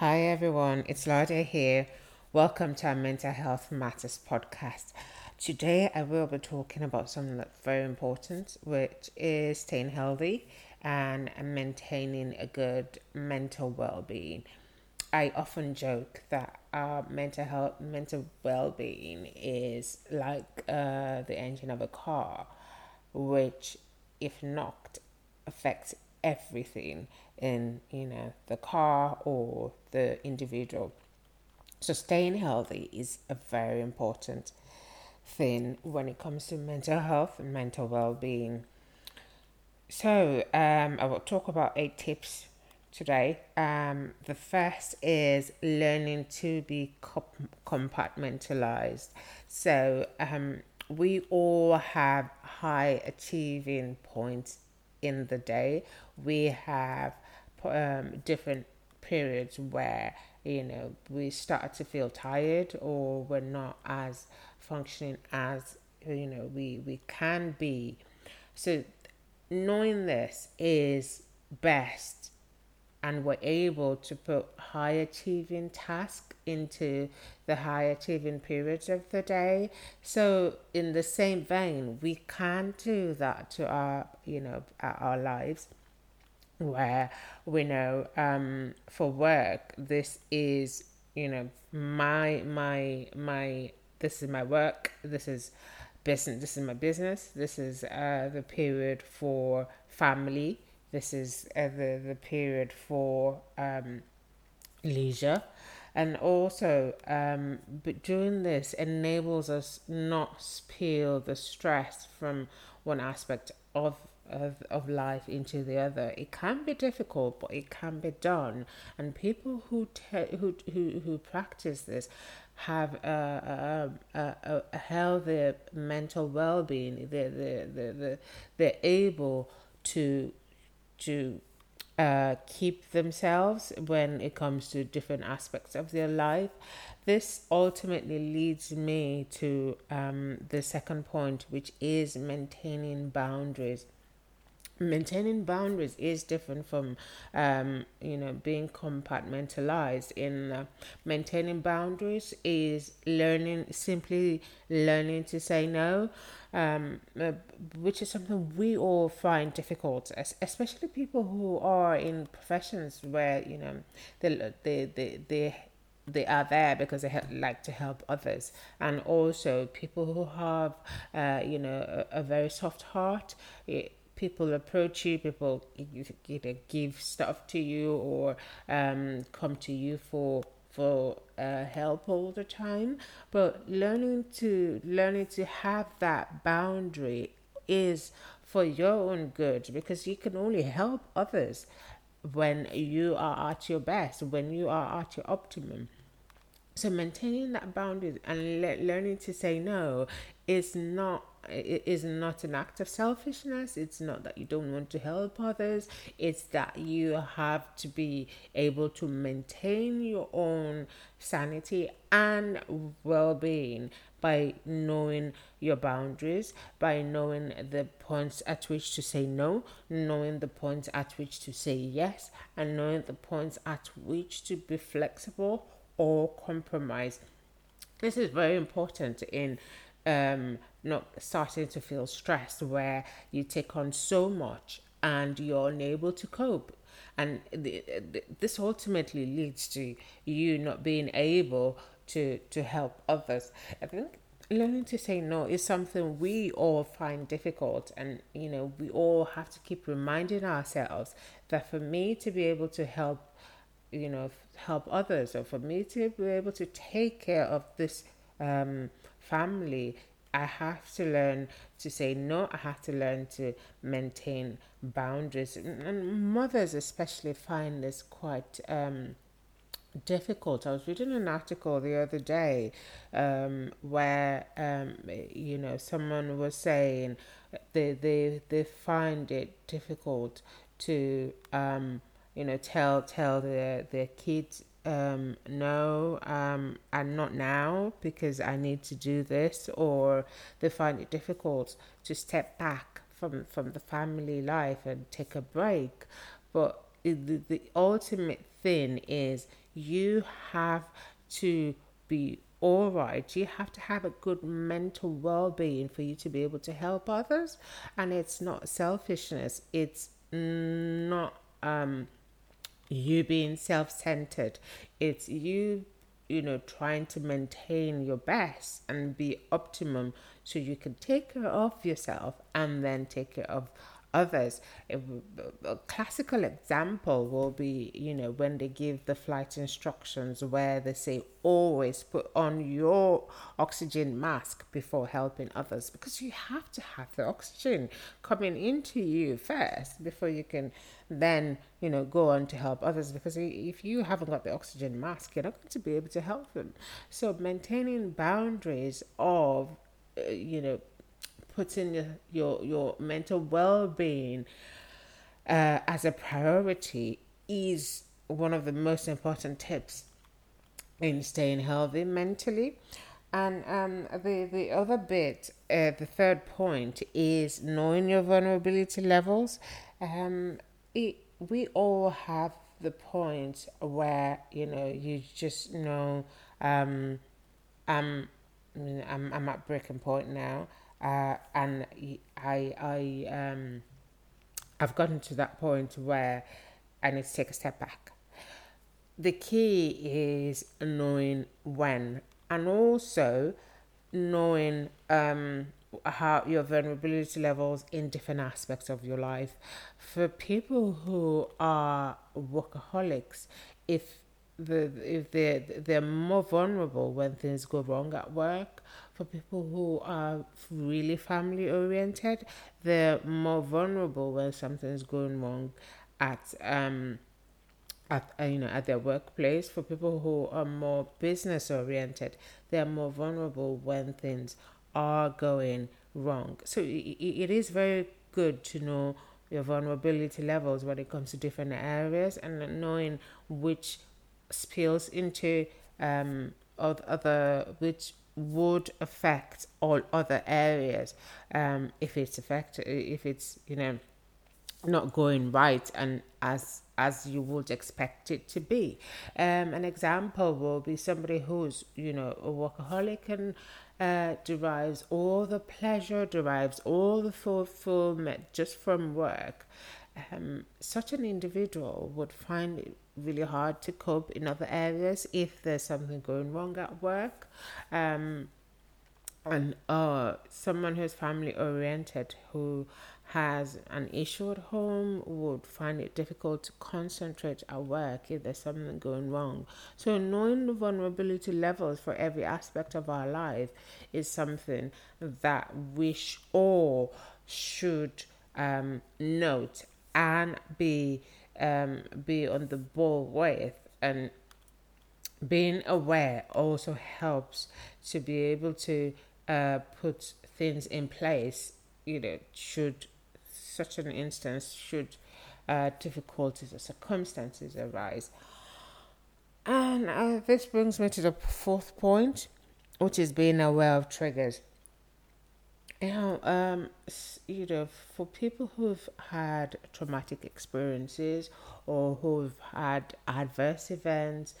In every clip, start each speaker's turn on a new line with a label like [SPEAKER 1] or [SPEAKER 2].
[SPEAKER 1] Hi everyone, it's Lada here. Welcome to our Mental Health Matters podcast. Today I will be talking about something that's very important, which is staying healthy and maintaining a good mental well-being. I often joke that our mental health, mental well-being is like uh, the engine of a car, which, if knocked, affects everything in you know the car or the individual. So staying healthy is a very important thing when it comes to mental health and mental well-being. So um, I will talk about eight tips today. Um, the first is learning to be compartmentalized. So um, we all have high achieving points in the day. We have um, different periods where you know we start to feel tired or we're not as functioning as you know we we can be so knowing this is best and we're able to put high achieving tasks into the high achieving periods of the day. So in the same vein we can do that to our you know our lives where we know um, for work this is you know my my my this is my work this is business this is my business this is uh, the period for family this is uh, the the period for um, leisure and also um, but doing this enables us not feel the stress from one aspect of of, of life into the other. It can be difficult, but it can be done. And people who te- who, who who practice this have a, a, a, a healthy mental well-being. They they they they they're able to to uh, keep themselves when it comes to different aspects of their life. This ultimately leads me to um, the second point, which is maintaining boundaries maintaining boundaries is different from um, you know being compartmentalized in uh, maintaining boundaries is learning simply learning to say no um, uh, which is something we all find difficult especially people who are in professions where you know they they they, they they are there because they like to help others. And also people who have uh, you know a, a very soft heart it, people approach you, people give stuff to you or um, come to you for for uh, help all the time. But learning to learning to have that boundary is for your own good because you can only help others when you are at your best, when you are at your optimum. So maintaining that boundary and le- learning to say no is not it is not an act of selfishness. It's not that you don't want to help others. It's that you have to be able to maintain your own sanity and well being by knowing your boundaries, by knowing the points at which to say no, knowing the points at which to say yes, and knowing the points at which to be flexible or compromise. This is very important in um, not starting to feel stressed where you take on so much and you're unable to cope. And the, the, this ultimately leads to you not being able to, to help others. I think learning to say no is something we all find difficult and you know we all have to keep reminding ourselves that for me to be able to help you know help others or for me to be able to take care of this um, family I have to learn to say no. I have to learn to maintain boundaries. And mothers, especially, find this quite um, difficult. I was reading an article the other day um, where, um, you know, someone was saying they, they, they find it difficult to, um, you know, tell, tell their, their kids um, no, um, and not now because I need to do this, or they find it difficult to step back from, from the family life and take a break. But the, the ultimate thing is you have to be all right. You have to have a good mental well being for you to be able to help others. And it's not selfishness, it's not um, you being self centered, it's you you know, trying to maintain your best and be optimum so you can take care of yourself and then take care of others. A classical example will be, you know, when they give the flight instructions where they say always put on your oxygen mask before helping others because you have to have the oxygen coming into you first before you can then, you know, go on to help others because if you haven't got the oxygen mask, you're not going to be able to help them. So maintaining boundaries of, uh, you know, putting your your, your mental well-being uh, as a priority is one of the most important tips in staying healthy mentally. And um, the the other bit, uh, the third point, is knowing your vulnerability levels. Um, it, we all have the point where you know you just know um, I'm I'm I'm at breaking point now uh, and I I um I've gotten to that point where I need to take a step back. The key is knowing when and also knowing um how your vulnerability levels in different aspects of your life. For people who are workaholics, if the if they they're more vulnerable when things go wrong at work for people who are really family oriented, they're more vulnerable when something's going wrong at um at uh, you know at their workplace. For people who are more business oriented, they're more vulnerable when things are going wrong. So it, it is very good to know your vulnerability levels when it comes to different areas and knowing which spills into um other which would affect all other areas um, if it's affect if it's you know not going right and as as you would expect it to be. Um, an example will be somebody who's you know a workaholic and uh, derives all the pleasure, derives all the fulfillment just from work. Um, such an individual would find it really hard to cope in other areas if there's something going wrong at work. Um, and uh, someone who's family oriented who has an issue at home would find it difficult to concentrate at work if there's something going wrong. So, knowing the vulnerability levels for every aspect of our life is something that we all should um, note and be um, be on the ball with. And being aware also helps to be able to uh, put things in place you know should such an instance should uh, difficulties or circumstances arise. And uh, this brings me to the fourth point which is being aware of triggers know, um, you know, for people who've had traumatic experiences or who've had adverse events,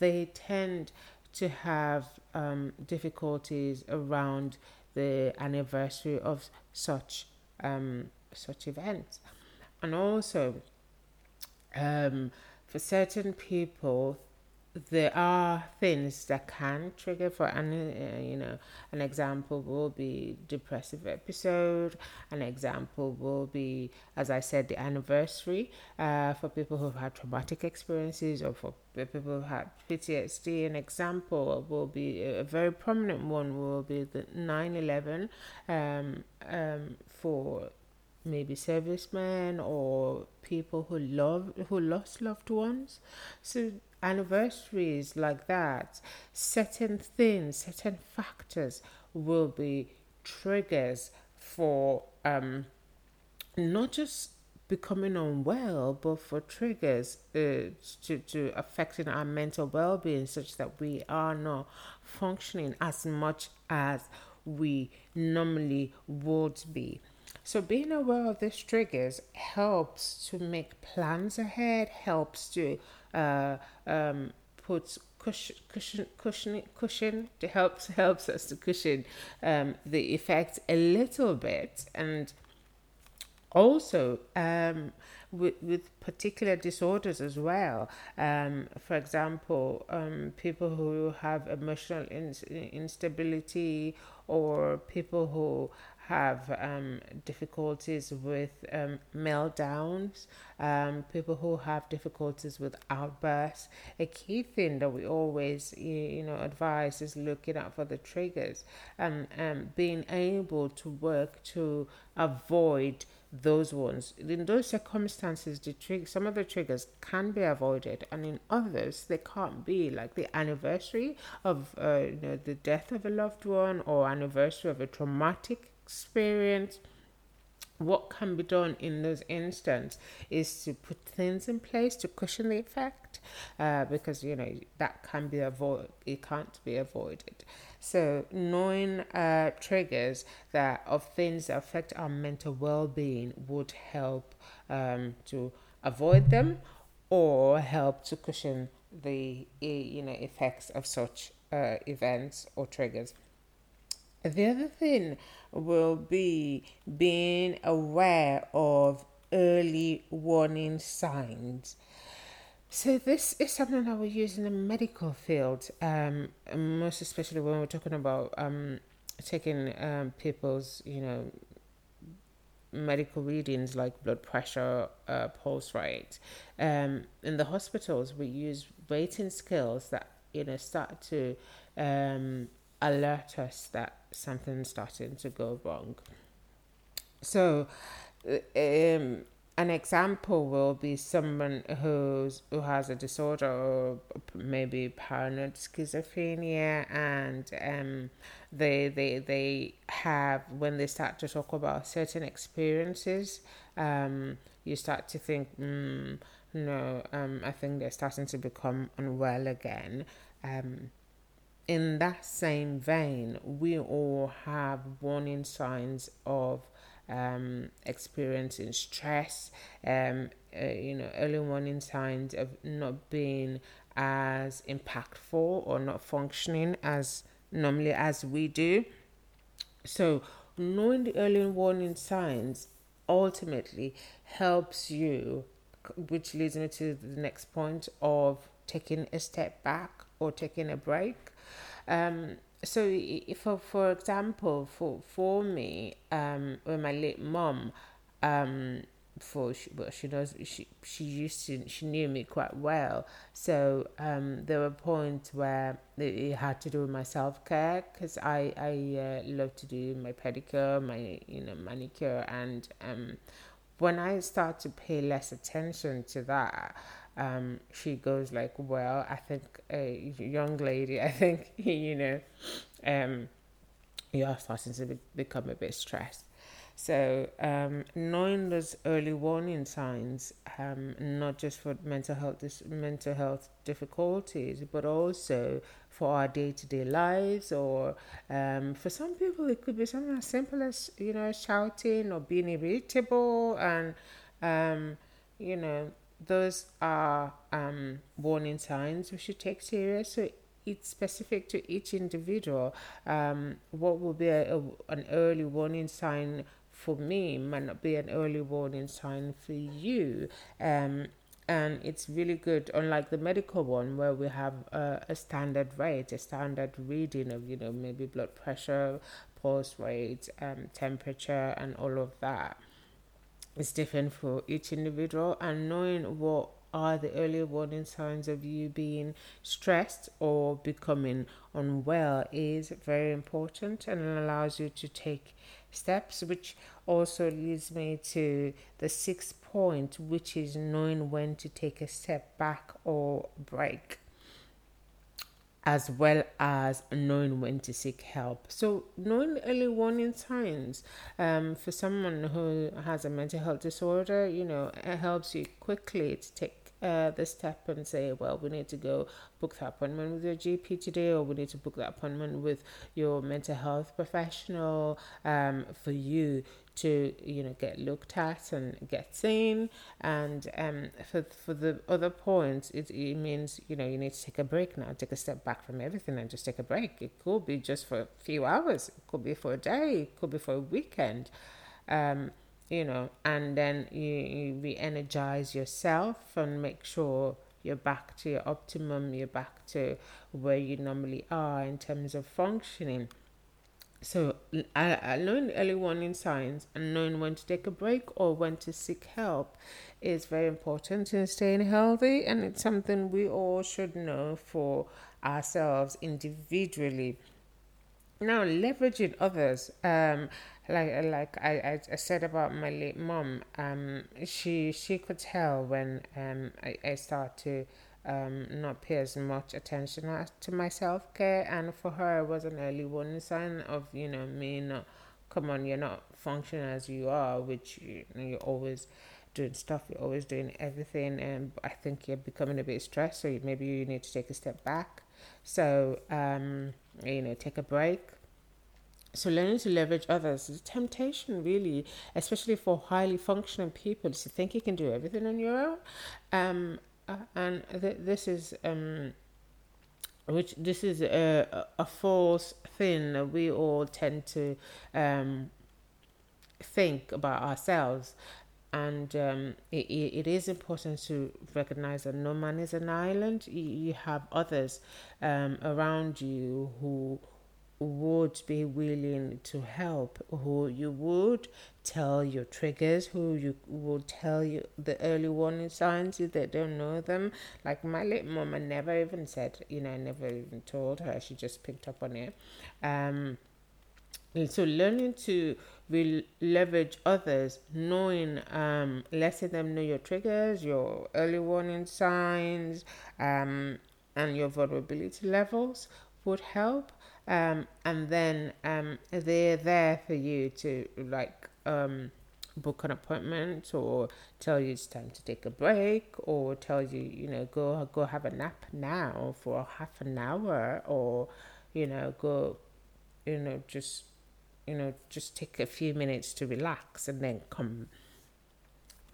[SPEAKER 1] they tend to have um, difficulties around the anniversary of such um, such events, and also um, for certain people, there are things that can trigger for an uh, you know an example will be depressive episode an example will be as i said the anniversary uh, for people who've had traumatic experiences or for people who've had ptsd an example will be a very prominent one will be the 9-11 um, um, for maybe servicemen or people who love who lost loved ones. So anniversaries like that, certain things, certain factors will be triggers for um, not just becoming unwell, but for triggers uh, to, to affecting our mental well being, such that we are not functioning as much as we normally would be. So being aware of these triggers helps to make plans ahead, helps to uh, um, put cushion, cushion, cushion, cushion to helps helps us to cushion um, the effect a little bit, and also um, with, with particular disorders as well. Um, for example, um, people who have emotional in- instability or people who have um, difficulties with um, meltdowns, um, people who have difficulties with outbursts. A key thing that we always, you know, advise is looking out for the triggers and um, being able to work to avoid those ones. In those circumstances, the trig- some of the triggers can be avoided, and in others they can't be. Like the anniversary of uh, you know the death of a loved one or anniversary of a traumatic experience what can be done in those instances is to put things in place to cushion the effect uh, because you know that can be avoided it can't be avoided. So knowing uh, triggers that of things that affect our mental well-being would help um, to avoid them or help to cushion the you know effects of such uh, events or triggers the other thing will be being aware of early warning signs. So this is something that we use in the medical field, um, most especially when we're talking about um, taking um, people's, you know, medical readings like blood pressure, uh, pulse rate. Um, in the hospitals, we use rating scales that you know start to um, alert us that something's starting to go wrong. So, um, an example will be someone who's who has a disorder or maybe paranoid schizophrenia and um they they they have when they start to talk about certain experiences um you start to think mm, no um I think they're starting to become unwell again um in that same vein, we all have warning signs of um, experiencing stress, um, uh, you know, early warning signs of not being as impactful or not functioning as normally as we do. So, knowing the early warning signs ultimately helps you, which leads me to the next point of taking a step back or taking a break um, so if for, for example, for for me, um, when my late mom, um, for she, well, she knows she she used to she knew me quite well. So um, there were points where it had to do with my self care because I I uh, love to do my pedicure, my you know manicure, and um, when I start to pay less attention to that um, she goes like, well, I think a young lady, I think you know, um, you are starting to be, become a bit stressed. So um, knowing those early warning signs, um, not just for mental health dis- mental health difficulties, but also for our day to day lives, or um, for some people it could be something as simple as you know shouting or being irritable, and um, you know those are um, warning signs we should take serious. So it's specific to each individual. Um, what will be a, a, an early warning sign for me might not be an early warning sign for you. Um, and it's really good, unlike the medical one where we have a, a standard rate, a standard reading of, you know, maybe blood pressure, pulse rate, um, temperature, and all of that is different for each individual and knowing what are the early warning signs of you being stressed or becoming unwell is very important and it allows you to take steps which also leads me to the sixth point which is knowing when to take a step back or break as well as knowing when to seek help. So, knowing early warning signs um, for someone who has a mental health disorder, you know, it helps you quickly to take uh, the step and say, well, we need to go book that appointment with your GP today, or we need to book that appointment with your mental health professional um, for you to you know get looked at and get seen. And um for for the other points it, it means you know you need to take a break now. Take a step back from everything and just take a break. It could be just for a few hours. It could be for a day. It could be for a weekend. Um you know, and then you, you re energize yourself and make sure you're back to your optimum, you're back to where you normally are in terms of functioning. So, uh, knowing early warning signs and knowing when to take a break or when to seek help is very important in staying healthy, and it's something we all should know for ourselves individually. Now, leveraging others. Um, like like I, I said about my late mom, um, she she could tell when um I, I start to um not pay as much attention to my self care, and for her it was an early warning sign of you know me not come on you're not functioning as you are, which you you're always doing stuff, you're always doing everything, and I think you're becoming a bit stressed, so maybe you need to take a step back. So um you know take a break so learning to leverage others is a temptation, really, especially for highly functioning people to think you can do everything on your own. Um, uh, and th- this is um, which this is a, a false thing that we all tend to um, think about ourselves. And um, it, it is important to recognize that no man is an island. You, have others um, around you who would be willing to help, who you would tell your triggers, who you would tell you the early warning signs if they don't know them. Like my late mom, I never even said, you know, I never even told her. She just picked up on it. Um, so learning to leverage others, knowing, um, letting them know your triggers, your early warning signs, um, and your vulnerability levels would help um, and then um, they're there for you to like um, book an appointment or tell you it's time to take a break or tell you you know go go have a nap now for half an hour or you know go you know just you know just take a few minutes to relax and then come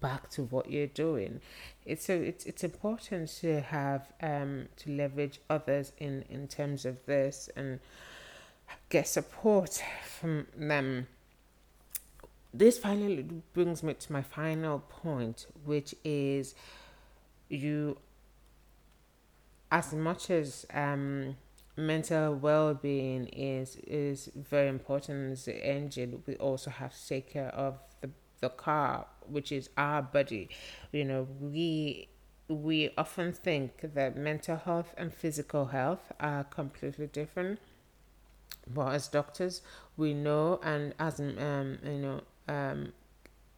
[SPEAKER 1] back to what you're doing. It's so it's it's important to have um to leverage others in in terms of this and get support from them. This finally brings me to my final point, which is you as much as um mental well-being is is very important as the engine we also have to take care of the the car which is our body. You know, we we often think that mental health and physical health are completely different. But as doctors, we know, and as um, you know, um,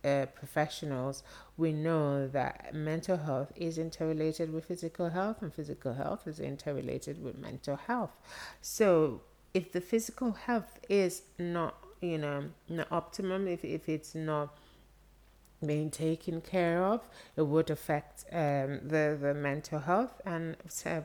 [SPEAKER 1] uh, professionals, we know that mental health is interrelated with physical health, and physical health is interrelated with mental health. So, if the physical health is not, you know, not optimum, if if it's not being taken care of, it would affect um, the the mental health and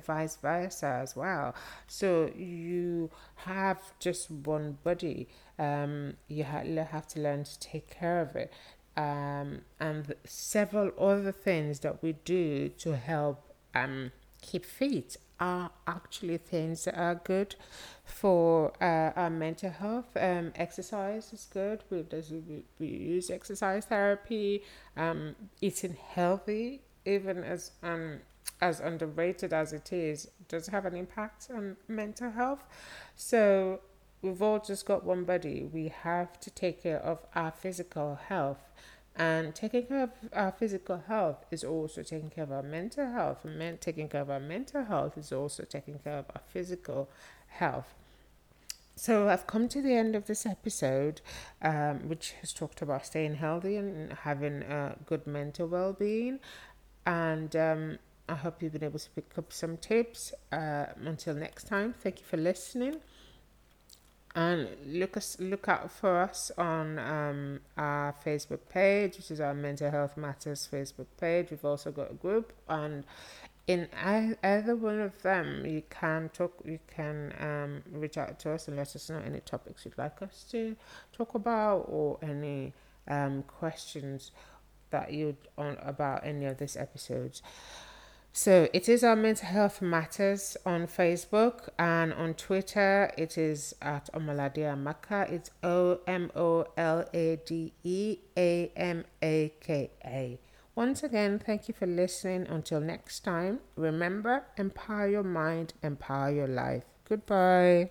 [SPEAKER 1] vice versa as well. So you have just one body. Um, you have to learn to take care of it, um, and several other things that we do to help um keep fit are actually things that are good for uh, our mental health. Um, exercise is good. We, we, we use exercise therapy. Um, eating healthy, even as um, as underrated as it is, does have an impact on mental health. So we've all just got one body. We have to take care of our physical health and taking care of our physical health is also taking care of our mental health. And men- taking care of our mental health is also taking care of our physical health. So I've come to the end of this episode, um, which has talked about staying healthy and having a good mental well-being. And um, I hope you've been able to pick up some tips. Uh, until next time, thank you for listening. And look us look out for us on um, our Facebook page, which is our Mental Health Matters Facebook page. We've also got a group, and in either one of them, you can talk. You can um, reach out to us and let us know any topics you'd like us to talk about, or any um, questions that you'd on about any of these episodes. So it is our mental health matters on Facebook and on Twitter. It is at Omolade Amaka. It's O M O L A D E A M A K A. Once again, thank you for listening. Until next time, remember empower your mind, empower your life. Goodbye.